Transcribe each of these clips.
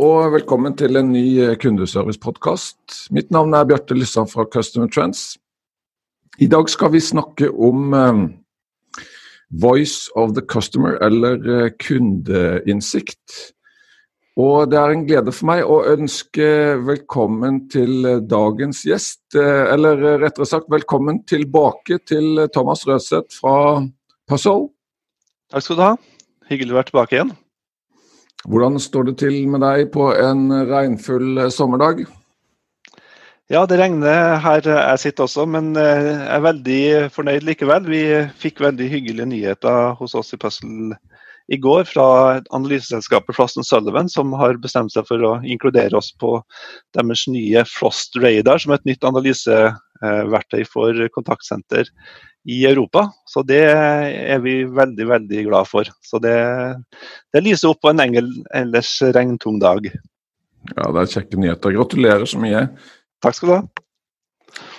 og velkommen til en ny eh, kundeservice-podkast. Mitt navn er Bjarte Lyssan fra Customer Trends. I dag skal vi snakke om um, Voice of the Customer, eller uh, kundeinnsikt. Og det er en glede for meg å ønske velkommen til dagens gjest. Eller rettere sagt velkommen tilbake til Thomas Røseth fra Puzzle. Takk skal du ha. Hyggelig å være tilbake igjen. Hvordan står det til med deg på en regnfull sommerdag? Ja, det regner her jeg sitter også, men jeg er veldig fornøyd likevel. Vi fikk veldig hyggelige nyheter hos oss i Puzzle i går fra analyseselskapet Frost Sullivan, som har bestemt seg for å inkludere oss på deres nye Frost Radar, som er et nytt analyseverktøy for kontaktsenter i Europa. Så det er vi veldig, veldig glad for. Så det, det lyser opp på en engel, ellers regntung dag. Ja, det er kjekke nyheter. Gratulerer så mye. Takk skal du ha.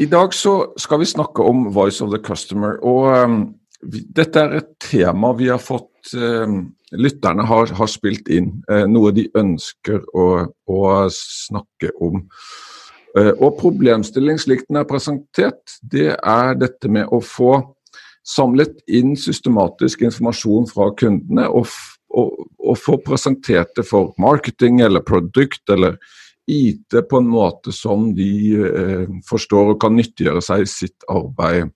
I dag så skal vi snakke om Voice of the Customer. og um, vi, Dette er et tema vi har fått um, Lytterne har, har, spilt inn uh, noe de ønsker å, å snakke om. Eh, og problemstilling slik den er presentert, det er dette med å få samlet inn systematisk informasjon fra kundene og, og, og få presentert det for marketing eller produkt eller IT på en måte som de eh, forstår og kan nyttiggjøre seg i sitt arbeid.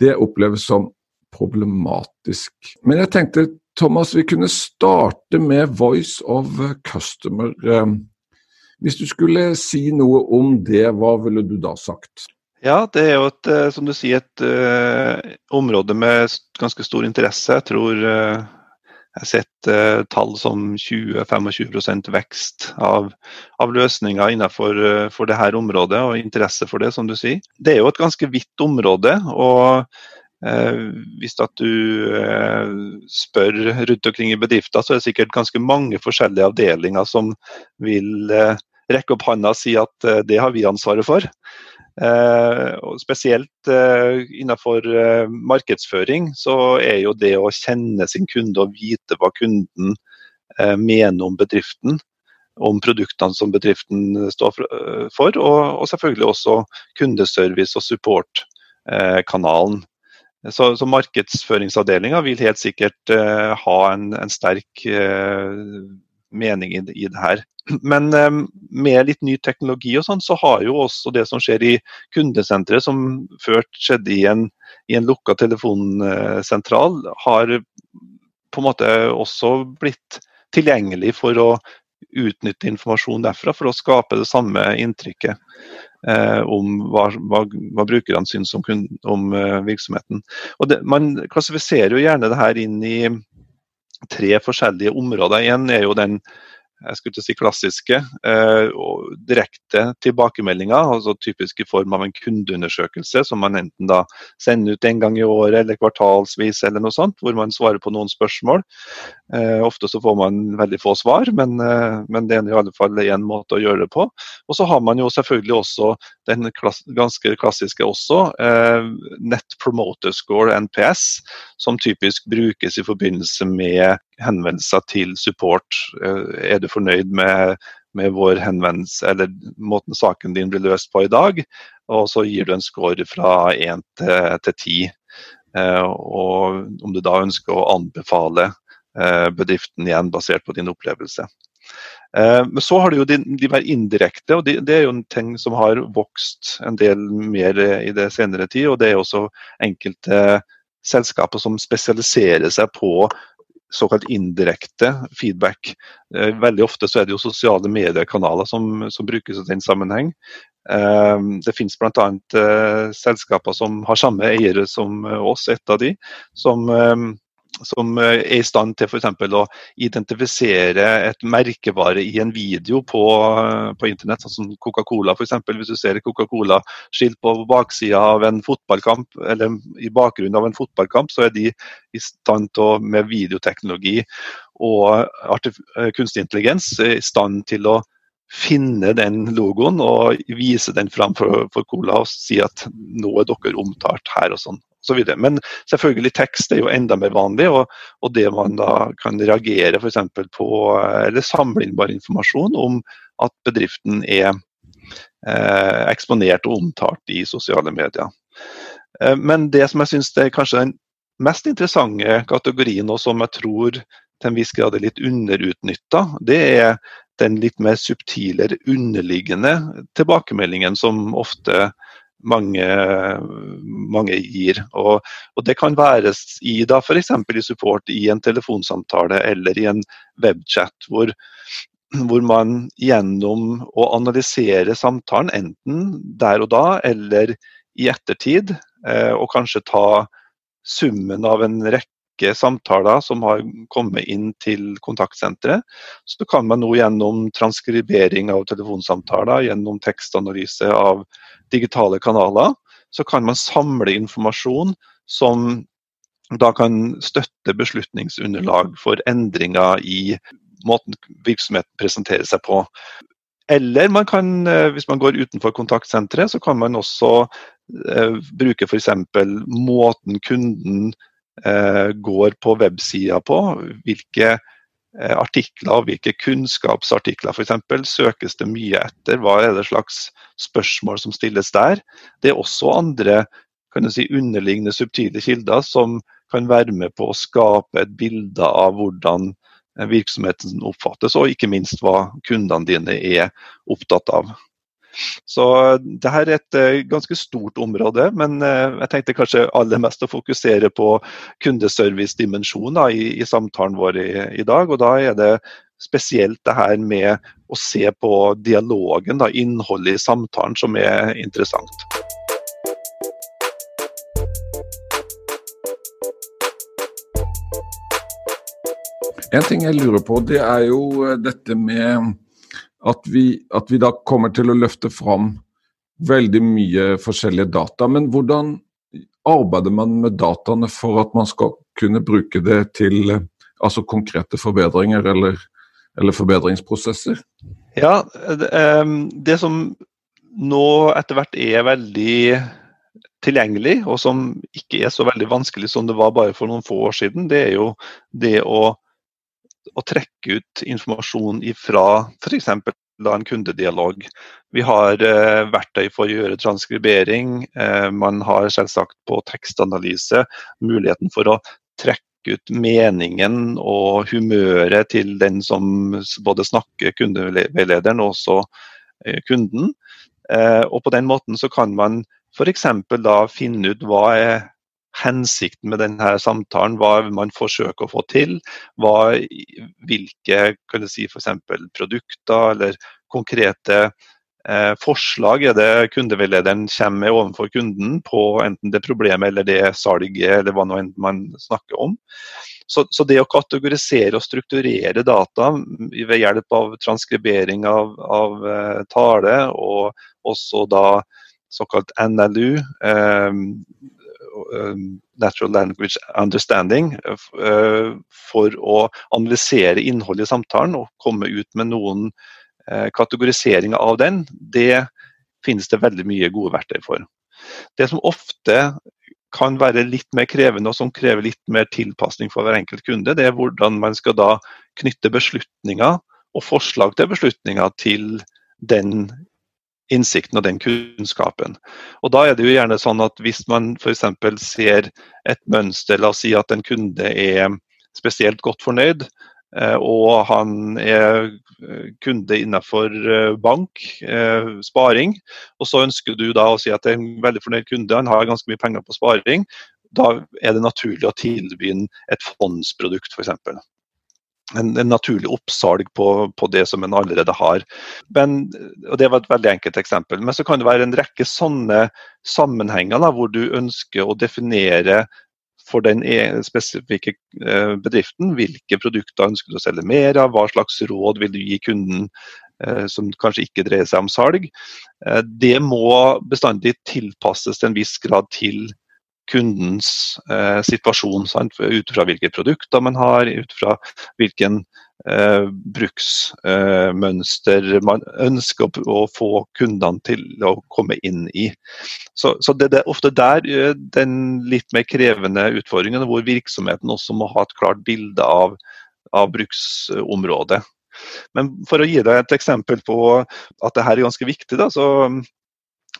Det oppleves som problematisk. Men jeg tenkte Thomas, vi kunne starte med Voice of Customer. Eh, hvis du skulle si noe om det, hva ville du da sagt? Ja, det er jo et, eh, som du sier, et uh, område med ganske stor interesse. Jeg tror uh, jeg har sett uh, tall som 20-25 vekst av, av, løsninger innenfor for dette området, og interesse for det, som du sier. Det er jo et ganske vidt område. og hvis at du spør rundt omkring i bedrifter, så er det sikkert ganske mange forskjellige avdelinger som vil rekke opp hånda og si at uh, det har vi ansvaret for. Og spesielt uh, innenfor markedsføring så er jo det å kjenne sin kunde og vite hva kunden mener om bedriften, om produktene som bedriften står for, og, og selvfølgelig også kundeservice og support-kanalen. Så, så markedsføringsavdelinga vil helt sikkert ha en, en sterk mening i, i det her. Men um, med litt ny teknologi og sånn, så har jo også det som skjer i kundesenteret, som før skjedde i en, i en lukka telefonsentral, har på en måte også blitt tilgjengelig for å utnytte informasjon derfra for å skape det samme inntrykket eh, om hva, hva, hva, brukerne syns om, om uh, virksomheten. Det, man klassifiserer jo gjerne det her inn i tre forskjellige områder. Én er jo den jeg skulle ikke si klassiske, eh, direkte tilbakemeldinger, altså typisk i form av en kundeundersøkelse som man enten da sender ut en gang i året eller kvartalsvis eller noe sånt, hvor man svarer på noen spørsmål. Eh, ofte så får man veldig få svar, men, eh, men det er i alle fall én måte å gjøre det på. Og så har man jo selvfølgelig også den klass, ganske klassiske også, eh, Net Promoter Score, NPS, som typisk brukes i forbindelse med henvendelser til support. Eh, er du fornøyd med, med vår henvendelse, eller måten saken din blir løst på i dag? Og så gir du en score fra 1 til 10. Eh, og om du da ønsker å anbefale bedriften igjen, basert på din opplevelse. Men så har du jo de, de mer indirekte, og det, det, er jo en ting som har vokst en del mer i det senere tid. Og det er også enkelte selskaper som spesialiserer seg på såkalt indirekte feedback. Eh, veldig ofte så er det jo sosiale mediekanaler som, som brukes i den sammenheng. Eh, det finnes bl.a. Selskaper som har samme eiere som oss, et av de, som som eh, er i stand til f.eks. å identifisere et merkevare i en video på, på internett, sånn som Coca-Cola f.eks. Hvis du ser Coca-Cola-skilt på baksida av en fotballkamp, eller i bakgrunnen av en fotballkamp, så er de i stand til å, med videoteknologi og kunstig intelligens i stand til å finne den logoen og vise den fram for, for Cola og si at nå er dere omtalt her og sånn videre. Men selvfølgelig tekst er jo enda mer vanlig, og, og det man da kan reagere f.eks. på, eller samle inn bare informasjon om at bedriften er eh, eksponert og omtalt i sosiale medier. Eh, men det som jeg syns er kanskje den mest interessante kategorien, og som jeg tror til en viss grad er litt underutnytta, det er den litt mer subtilere underliggende tilbakemeldingen som ofte mange, mange gir. Og, og, Det kan være i da f.eks. i support i en telefonsamtale eller i en webchat, hvor, hvor man gjennom å analysere samtalen, enten der og da eller i ettertid, eh, og kanskje ta summen av en rekke rekke samtaler som har kommet inn til kontaktsenteret. Så kan man nå gjennom transkribering av telefonsamtaler, gjennom tekstanalyse av digitale kanaler, så kan man samle informasjon som da kan støtte beslutningsunderlag for endringer i måten virksomheten presenterer seg på. Eller man kan, eh, hvis man går utenfor kontaktsenteret, så kan man også eh, bruke f.eks. måten kunden går på websida på. Hvilke eh, artikler og hvilke kunnskapsartikler f.eks. søkes det mye etter? Hva er det slags spørsmål som stilles der? Det er også andre kan si, underliggende subtile kilder som kan være med på å skape et bilde av hvordan eh, virksomheten oppfattes, og ikke minst hva kundene dine er opptatt av. Så det her er et uh, ganske stort område, men uh, jeg tenkte kanskje aller mest å fokusere på kundeservice-dimensjonen i, i, samtalen vår i, i, dag. og Da er det spesielt det her med å se på dialogen, da, innholdet i samtalen, som er interessant. En ting jeg lurer på, det er jo eh, dette med at vi, at vi, da kommer til å løfte fram veldig mye forskjellige data. Men hvordan arbeider man med dataene for at man skal kunne bruke det til altså konkrete forbedringer eller, eller forbedringsprosesser? Ja, det, det som nå etter hvert er veldig tilgjengelig, og som ikke er så veldig vanskelig som det var bare for noen få år siden, det er jo det å å trekke ut informasjon fra f.eks. en kundedialog. Vi har eh, verktøy for å gjøre transkribering. Eh, man har selvsagt på tekstanalyse muligheten for å trekke ut meningen og humøret til den som både snakker kundeveilederen og også eh, kunden. Eh, og på den måten så kan man f.eks. da finne ut hva er hensikten med denne samtalen, hva man forsøker å få til. Hva, hvilke si, for produkter eller konkrete eh, forslag er det kundeveilederen kommer med overfor kunden på enten det problemet eller det salget eller hva man snakker om. Så, så, det å kategorisere og strukturere data ved hjelp av transkribering av, av uh, tale, og også da såkalt NLU, eh, natural Language Understanding uh, for å analysere innholdet i samtalen og komme ut med noen uh, kategoriseringer av den, det finnes det veldig mye gode verktøy for. Det som ofte kan være litt mer krevende og som krever litt mer tilpasning for hver enkelt kunde, det er hvordan man skal da knytte beslutninger og forslag til beslutninger til den innsikten og den kunnskapen. Og Da er det jo gjerne sånn at hvis man f.eks. ser et mønster, la oss si at en kunde er spesielt godt fornøyd, eh, og han er eh, kunde innenfor eh, bank, sparing, og så ønsker du da å si at det er en veldig fornøyd kunde, han har ganske mye penger på sparing, da er det naturlig å tilby et fondsprodukt f.eks en, en, naturlig oppsalg på, på, det som en allerede har. Men, og Det var et veldig enkelt eksempel. Men så kan det være en rekke sånne sammenhenger da, hvor du ønsker å definere for den e, spesifikke eh, bedriften. Hvilke produkter ønsker du å selge mer av, hva slags råd vil du gi kunden eh, som kanskje ikke dreier seg om salg. Det må bestandig tilpasses til en viss grad til kundens situasjon. Sant? Ut fra hvilke produkter man har, ut fra hvilken eh, bruksmønster eh, man ønsker å få kundene til å komme inn i. Så, så det, er ofte der eh, den litt mer krevende utfordringen, hvor virksomheten også må ha et klart bilde av, av bruksområdet. Men for å gi deg et eksempel på at dette er ganske viktig, da, så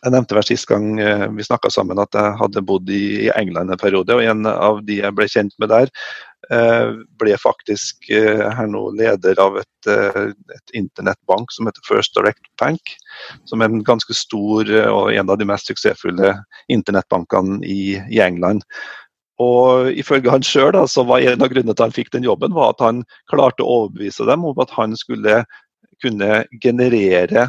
jeg nevnte vel sist gang eh, vi snakka sammen at jeg hadde bodd i England en periode. og En av de jeg ble kjent med der, eh, ble faktisk eh, her nå leder av et, et internettbank som heter First Direct Bank. Som er en ganske stor og en av de mest suksessfulle internettbankene i, i England. Og Ifølge han sjøl var en av grunnene til han fikk den jobben, var at han klarte å overbevise dem om at han skulle kunne generere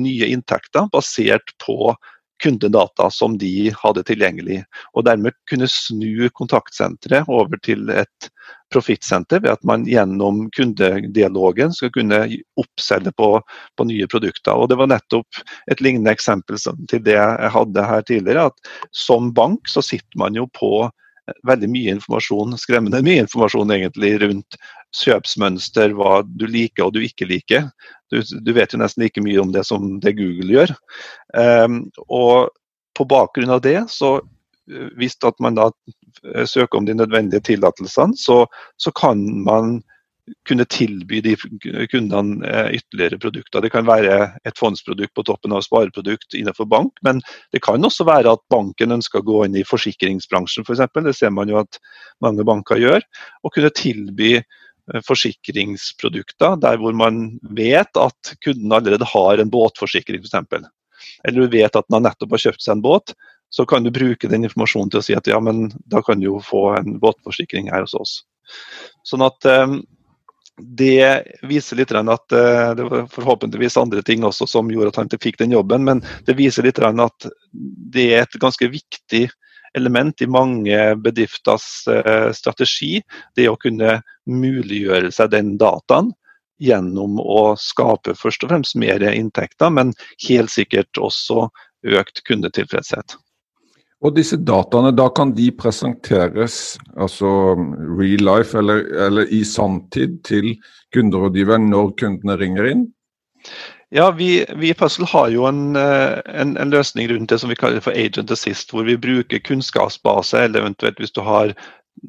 nye inntekter basert på kundedata som de hadde tilgjengelig. Og dermed kunne snu kontaktsenteret over til et profittsenter ved at man gjennom kundedialogen skal kunne oppselge på, på, nye produkter. Og Det var nettopp et lignende eksempel til det jeg hadde her tidligere. at Som bank så sitter man jo på veldig mye informasjon, skremmende mye informasjon egentlig rundt kjøpsmønster, hva du liker og du ikke liker. Du, du vet jo nesten like mye om det som det Google gjør. Um, og på bakgrunn av det, så eh, hvis at man da eh, søker om de nødvendige tillatelsene, så, så kan man kunne tilby de kundene eh, ytterligere produkter. Det kan være et fondsprodukt på toppen av spareprodukt innenfor bank, men det kan også være at banken ønsker å gå inn i forsikringsbransjen f.eks. For det ser man jo at mange banker gjør. Og kunne tilby eh, forsikringsprodukter der hvor man vet at kunden allerede har en båtforsikring f.eks. Eller du vet at man nettopp har kjøpt seg en båt, så kan du bruke den informasjonen til å si at ja, men da kan du jo få en båtforsikring her hos oss. Sånn at um, det viser litt at eh, det var forhåpentligvis andre ting også som gjorde at han fikk den jobben, men det viser litt at det er et ganske viktig element i mange bedrifters eh, strategi. Det å kunne muliggjøre seg den dataen gjennom å skape først og fremst mer inntekter, men helt sikkert også økt kundetilfredshet. Og disse dataene, da kan de presenteres altså real life eller, eller i sanntid til kunderådgiver når kundene ringer inn? Ja, vi, vi i Puzzle har jo en, eh, en, en, løsning rundt det som vi kaller for Agent Assist, hvor vi bruker kunnskapsbase, eller eventuelt hvis du har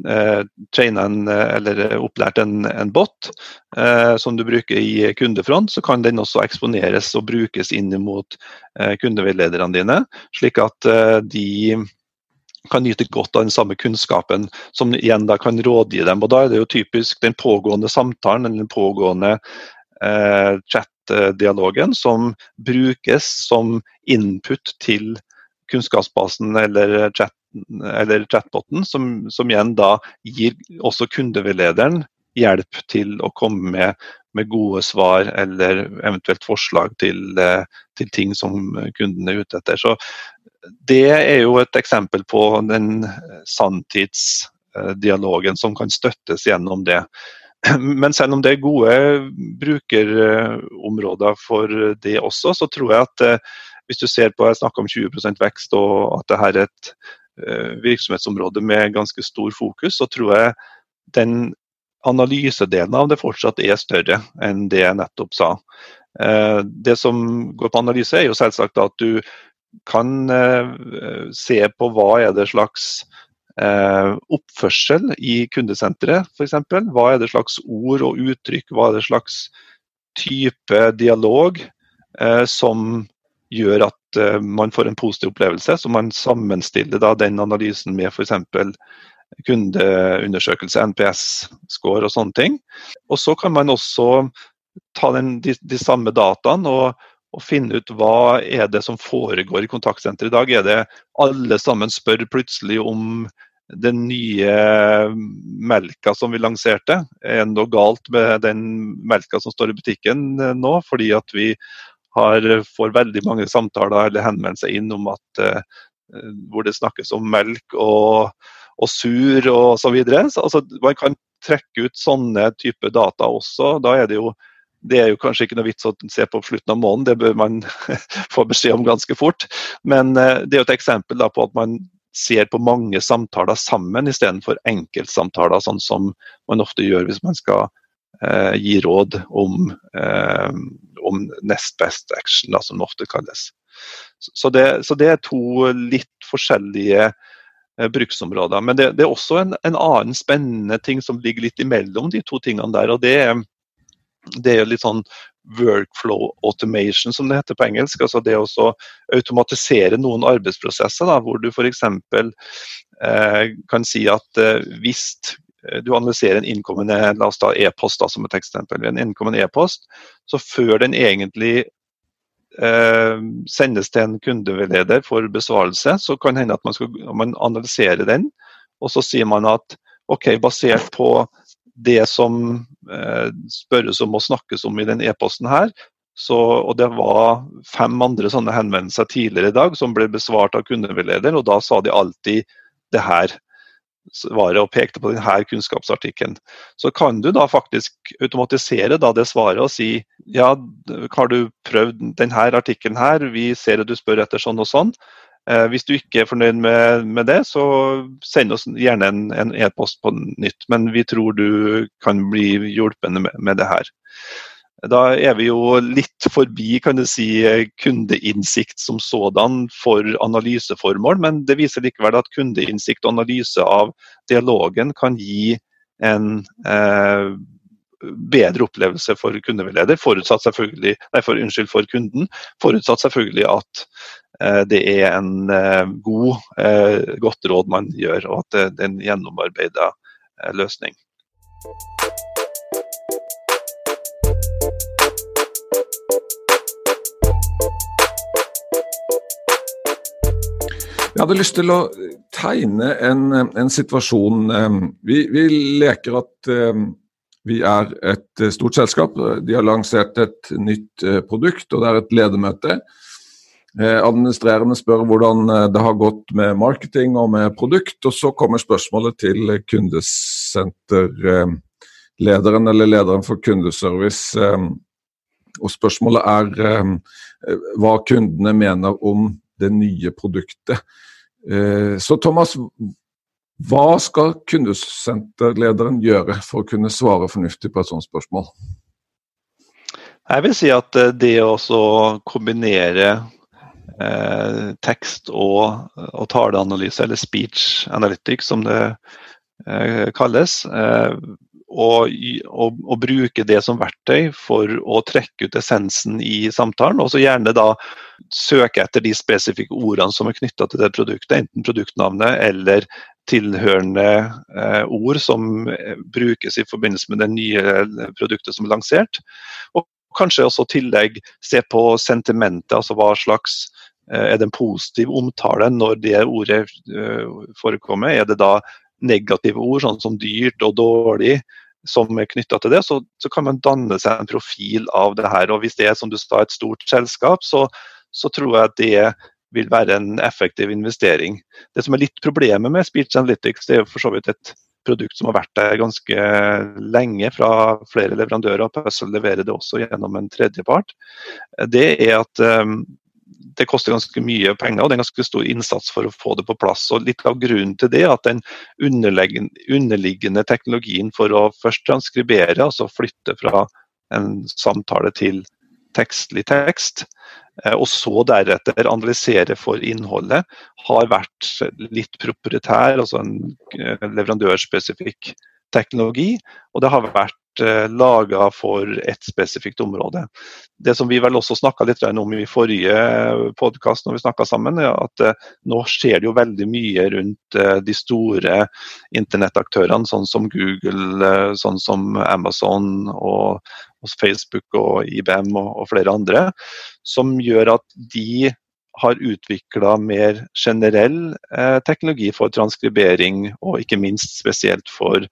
en, eller opplært en, en bot eh, som du bruker i kundefront, så kan den også eksponeres og brukes inn mot eh, kundeveilederne dine, slik at eh, de kan nyte godt av den samme kunnskapen, som igjen da kan rådgi dem. Og Da er det jo typisk den pågående samtalen eller den pågående eh, chat-dialogen som brukes som input til kunnskapsbasen eller chat eller chatboten, som, som, igjen da gir også kundeveilederen hjelp til å komme med, med gode svar eller eventuelt forslag til, eh, til, ting som kunden er ute etter. Så Det er jo et eksempel på den sanntidsdialogen som kan støttes gjennom det. Men selv om det er gode brukerområder for det også, så tror jeg at eh, hvis du ser på jeg snakker om 20% vekst og at det her er et virksomhetsområde med ganske stor fokus, så tror jeg den analysedelen av det fortsatt er større enn det jeg nettopp sa. Eh, det som går på analyse, er jo selvsagt at du kan eh, se på hva er det slags oppførsel i kundesenteret, f.eks. Hva er det slags ord og uttrykk, hva er det slags type dialog som gjør at uh, man får en positiv opplevelse. Så man sammenstiller da den analysen med f.eks. kundeundersøkelse, NPS-score og sånne ting. Og så kan man også ta den, de, de, samme dataene og, og, finne ut hva er det som foregår i kontaktsenteret i dag. Er det alle sammen spør plutselig om den nye melka som vi lanserte. Er det noe galt med den melka som står i butikken nå, fordi at vi har, får veldig mange samtaler eller henvendelser inn om at uh, hvor det snakkes om melk og, og sur og så videre. Så, altså, man kan trekke ut sånne type data også. Da er det jo det er jo kanskje ikke noe vits å se på slutten av måneden, det bør man få beskjed om ganske fort. Men eh, det er jo et eksempel på at man ser på mange samtaler sammen istedenfor enkeltsamtaler, sånn som man ofte gjør hvis man skal eh, gi råd om, eh, om nest best action, da, som det ofte kalles. Så det, så det, er to litt forskjellige eh, bruksområder. Men det, det er også en, en, annen spennende ting som ligger litt imellom de to tingene der. og det er, det er litt sånn workflow automation, som det heter på engelsk. altså Det å automatisere noen arbeidsprosesser, da, hvor du f.eks. Eh, kan si at eh, hvis du analyserer en innkommende la oss ta e-post som et eksempel, en innkommende e-post, så før den egentlig eh, sendes til en kundeveileder for besvarelse, så kan det hende at man, skal, man analyserer den, og så sier man at ok, basert på det som eh, spørres om og snakkes om i den e-posten her, så, og det var fem andre sånne henvendelser tidligere i dag som ble besvart av kundeveileder, og da sa de alltid det her svaret og pekte på denne kunnskapsartikkelen. Så kan du da faktisk automatisere da det svaret og si ja, har du prøvd denne artikkelen her, vi ser at du spør etter sånn og sånn. Eh, hvis du ikke er fornøyd med, med det, så send oss gjerne en e-post e på nytt. Men vi tror du kan bli hjulpet med, med det her. Da er vi jo litt forbi kan du si, kundeinnsikt som sådan for analyseformål, men det viser likevel at kundeinnsikt og analyse av dialogen kan gi en eh, bedre opplevelse for kundeveileder, forutsatt selvfølgelig, nei, for, unnskyld, for kunden. Forutsatt selvfølgelig at eh, det er en eh, god, eh, godt råd man gjør, og at det, det er en gjennomarbeida eh, løsning. Jeg hadde lyst til å tegne en, en situasjon. Vi, vi, leker at vi er et stort selskap. De har lansert et nytt eh, produkt, og det er et ledermøte. Eh, administrerende spør hvordan eh, det har gått med marketing og med produkt, og så kommer spørsmålet til kundesenterlederen eller lederen for kundeservice. Og spørsmålet er hva kundene mener om det nye produktet. Eh, så Thomas, hva skal kundesenterlederen gjøre for å kunne svare fornuftig på et sånt spørsmål? Jeg vil si at eh, det å kombinere eh, tekst og, og, taleanalyse, eller speech analytics som det eh, kalles, eh, og, og, bruke det som verktøy for å trekke ut essensen i samtalen. Og så gjerne da søke etter de spesifikke ordene som er knytta til det produktet, enten produktnavnet eller tilhørende eh, ord som eh, brukes i forbindelse med det nye produktet som er lansert. Og kanskje også tillegg se på sentimentet, altså hva slags eh, er det en positiv omtale når det ordet eh, forekommer? Er det da negative ord, sånn som dyrt og dårlig, som er knytta til det, så, så, kan man danne seg en profil av det her. Og Hvis det er som du sa, et stort selskap, så, så tror jeg at det vil være en effektiv investering. Det som er litt problemet med Speech Analytics, det er for så vidt et produkt som har vært der ganske lenge fra flere leverandører. og Puzzle leverer det også gjennom en tredjepart. Det er at um, det koster ganske mye penger og det er ganske stor innsats for å få det på plass. Og Litt av grunnen til det er at den underliggende teknologien for å først transkribere, altså flytte fra en samtale til tekstlig tekst, eh, og så deretter analysere for innholdet, har vært litt proprietær, altså en eh, leverandørspesifikk teknologi. Og det har vært laga for ett spesifikt område. Det som vi vel også snakka litt om i forrige podkast når vi snakka sammen, er at eh, nå skjer det jo veldig mye rundt eh, de store internettaktørene, sånn som Google, sånn som Amazon og, Facebook og IBM og flere andre, som gjør at de har utvikla mer generell eh, teknologi for transkribering, og ikke minst spesielt for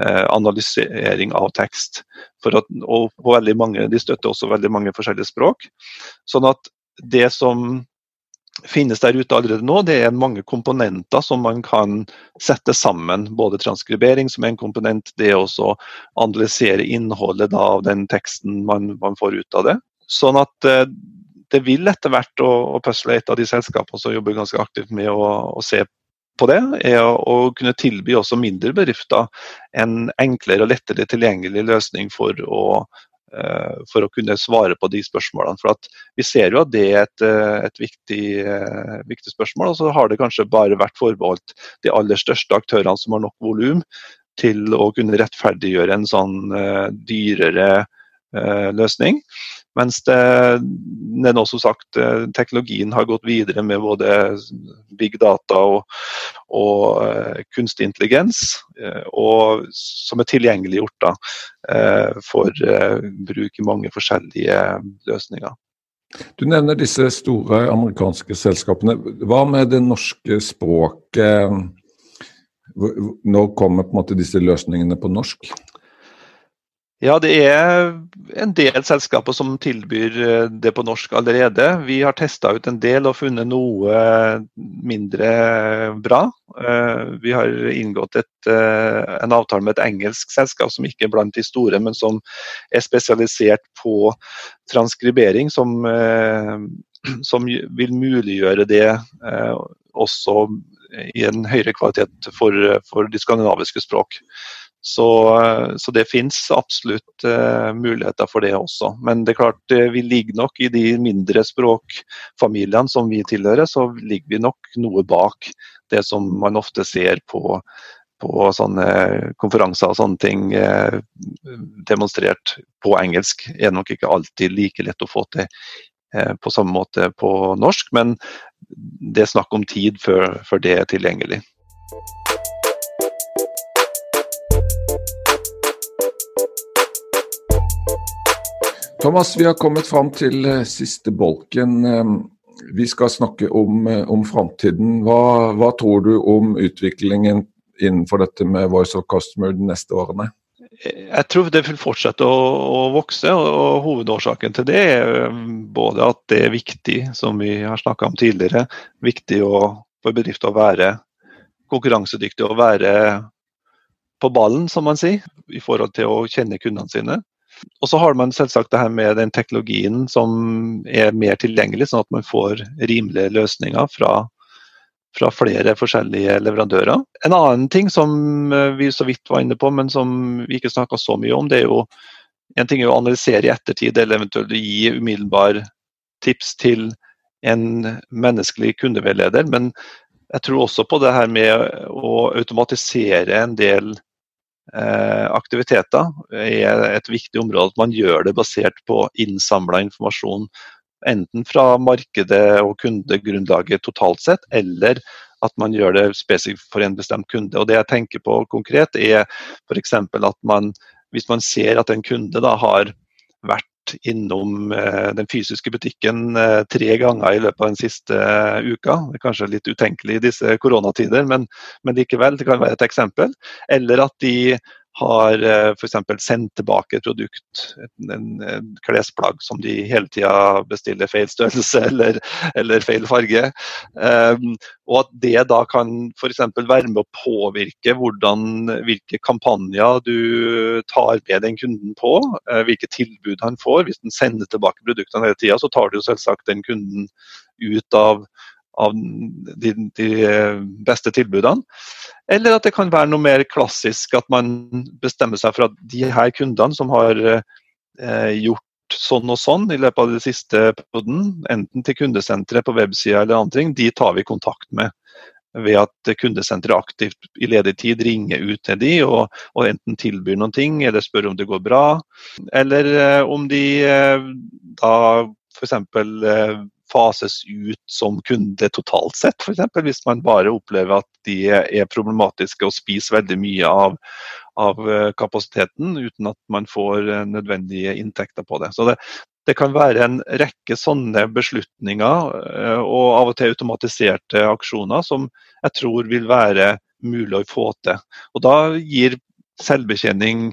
Eh, analysering av tekst. At, og mange, De støtter også veldig mange forskjellige språk. Sånn at det som finnes der ute allerede nå. Det er mange komponenter som man kan sette sammen. Både transkribering som en komponent, det å analysere innholdet av den teksten man, man, får ut av det. Sånn at eh, det vil etter hvert, å, å Puzzle er et av de selskapene som jobber ganske aktivt med å, å se på det, er å kunne tilby også mindre bedrifter en enklere og lettere tilgjengelig løsning for å uh, for å kunne svare på de spørsmålene. For Vi ser jo at det er et, eh, et viktig, uh, viktig, spørsmål. Og så har det kanskje bare vært forbeholdt de aller største aktørene som har nok volum til å kunne rettferdiggjøre en sånn dyrere løsning. Mens det, det er også sagt eh, teknologien har gått videre med både big data og, og uh, kunstig intelligens, og, som er tilgjengeliggjort da, for bruk i mange forskjellige løsninger. Du nevner disse store amerikanske selskapene. Hva med det norske språket? Når kommer på en måte disse løsningene på norsk? Ja, det er en del selskaper som tilbyr eh, det på norsk allerede. Vi har testa ut en del og funnet noe mindre bra. Eh, vi har inngått et, eh, en avtale med et engelsk selskap som ikke er blant de store, men som er spesialisert på transkribering, som, som vil muliggjøre det også i en høyere kvalitet for, for de skandinaviske språk. Så, så, det finnes absolutt uh, muligheter for det også. Men det er klart uh, vi ligger nok i de mindre språkfamiliene som vi tilhører, så ligger vi nok noe bak det som man ofte ser på, på sånne konferanser og sånne ting uh, demonstrert på engelsk. er nok ikke alltid like lett å få til på samme måte på norsk, men det er snakk om tid før, før det er tilgjengelig. Thomas, vi har kommet fram til eh, siste bolken. Eh, vi skal snakke om, eh, om framtiden. Hva, hva, tror du om utviklingen innenfor dette med Voice of Customer de neste årene? Jeg tror det vil fortsette å, å vokse, og, hovedårsaken til det er både at det er viktig, som vi har snakka om tidligere, viktig å, for bedrifter å være konkurransedyktige og være på ballen, som man sier, i forhold til å kjenne kundene sine. Og så har man selvsagt det her med den teknologien som er mer tilgjengelig, sånn at man får rimelige løsninger fra, fra flere forskjellige leverandører. En annen ting som eh, vi så vidt var inne på, men som vi ikke snakka så mye om, det er jo en ting er å analysere i ettertid eller eventuelt gi umiddelbar tips til en menneskelig kundeveileder. Men jeg tror også på det her med å automatisere en del aktiviteter er et viktig område. At man gjør det basert på innsamla informasjon. Enten fra markedet og kundegrunnlaget totalt sett, eller at man gjør det spesifikt for en bestemt kunde. Og Det jeg tenker på konkret, er f.eks. at man, hvis man ser at en kunde da har vært innom eh, den fysiske butikken eh, tre ganger i løpet av den siste eh, uka. Det er kanskje litt utenkelig i disse koronatider, men, men likevel, det kan være et eksempel. Eller at de har eh, f.eks. sendt tilbake et produkt, en, en klesplagg som de hele tida bestiller feil størrelse eller, eller feil farge. Um, og at det da kan f.eks. være med å påvirke hvordan, hvilke kampanjer du tar med den kunden på, uh, hvilke tilbud han får. Hvis den sender tilbake produktene hele tida, så tar du selvsagt den kunden ut av av de, de, beste tilbudene. Eller at det kan være noe mer klassisk, at man bestemmer seg for at de her kundene som har eh, gjort sånn og sånn i løpet av den siste perioden, enten til kundesenteret på websida eller andre ting, de tar vi kontakt med. Ved at kundesenteret aktivt i ledig tid ringer ut til de og, og enten tilbyr noen ting eller spør om det går bra. Eller eh, om de eh, da f.eks. Eh, fases ut som kunde totalt sett, f.eks. Hvis man bare opplever at de er problematiske og spiser veldig mye av, av eh, kapasiteten uten at man får eh, nødvendige inntekter på det. Så det, det kan være en rekke sånne beslutninger eh, og av og til automatiserte aksjoner som jeg tror vil være mulig å få til. Og Da gir selvbetjening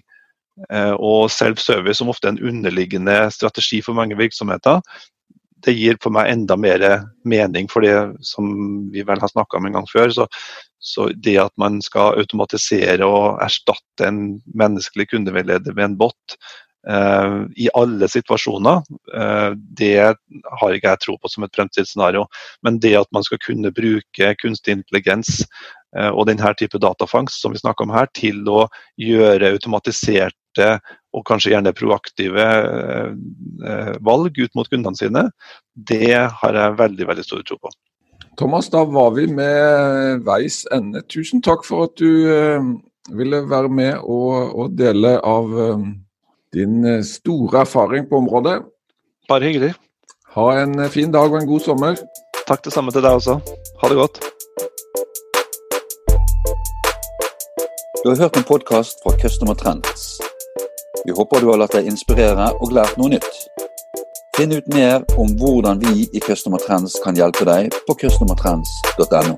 og self-service, som ofte er en underliggende strategi for mange virksomheter, det gir for meg enda mer mening for det som vi vel har snakka om en gang før. Så, så, det at man skal automatisere og erstatte en menneskelig kundeveileder med en bot eh, i alle situasjoner, eh, det har ikke jeg tro på som et fremtidsscenario. Men det at man skal kunne bruke kunstig intelligens eh, og denne type datafangst som vi snakker om her, til å gjøre automatiserte og kanskje gjerne proaktive eh, valg ut mot kundene sine, det har jeg veldig veldig stor tro på. Thomas, da var vi med veis ende. Tusen takk for at du eh, ville være med og, og dele av eh, din store erfaring på området. Bare hyggelig. Ha en fin dag og en god sommer. Takk det samme til deg også. Ha det godt. Du har hørt en podkast fra Customer Trends. Vi håper du har latt deg inspirere og lært noe nytt. Finn ut mer om hvordan vi i Customer Trends kan hjelpe deg på customertrends.no.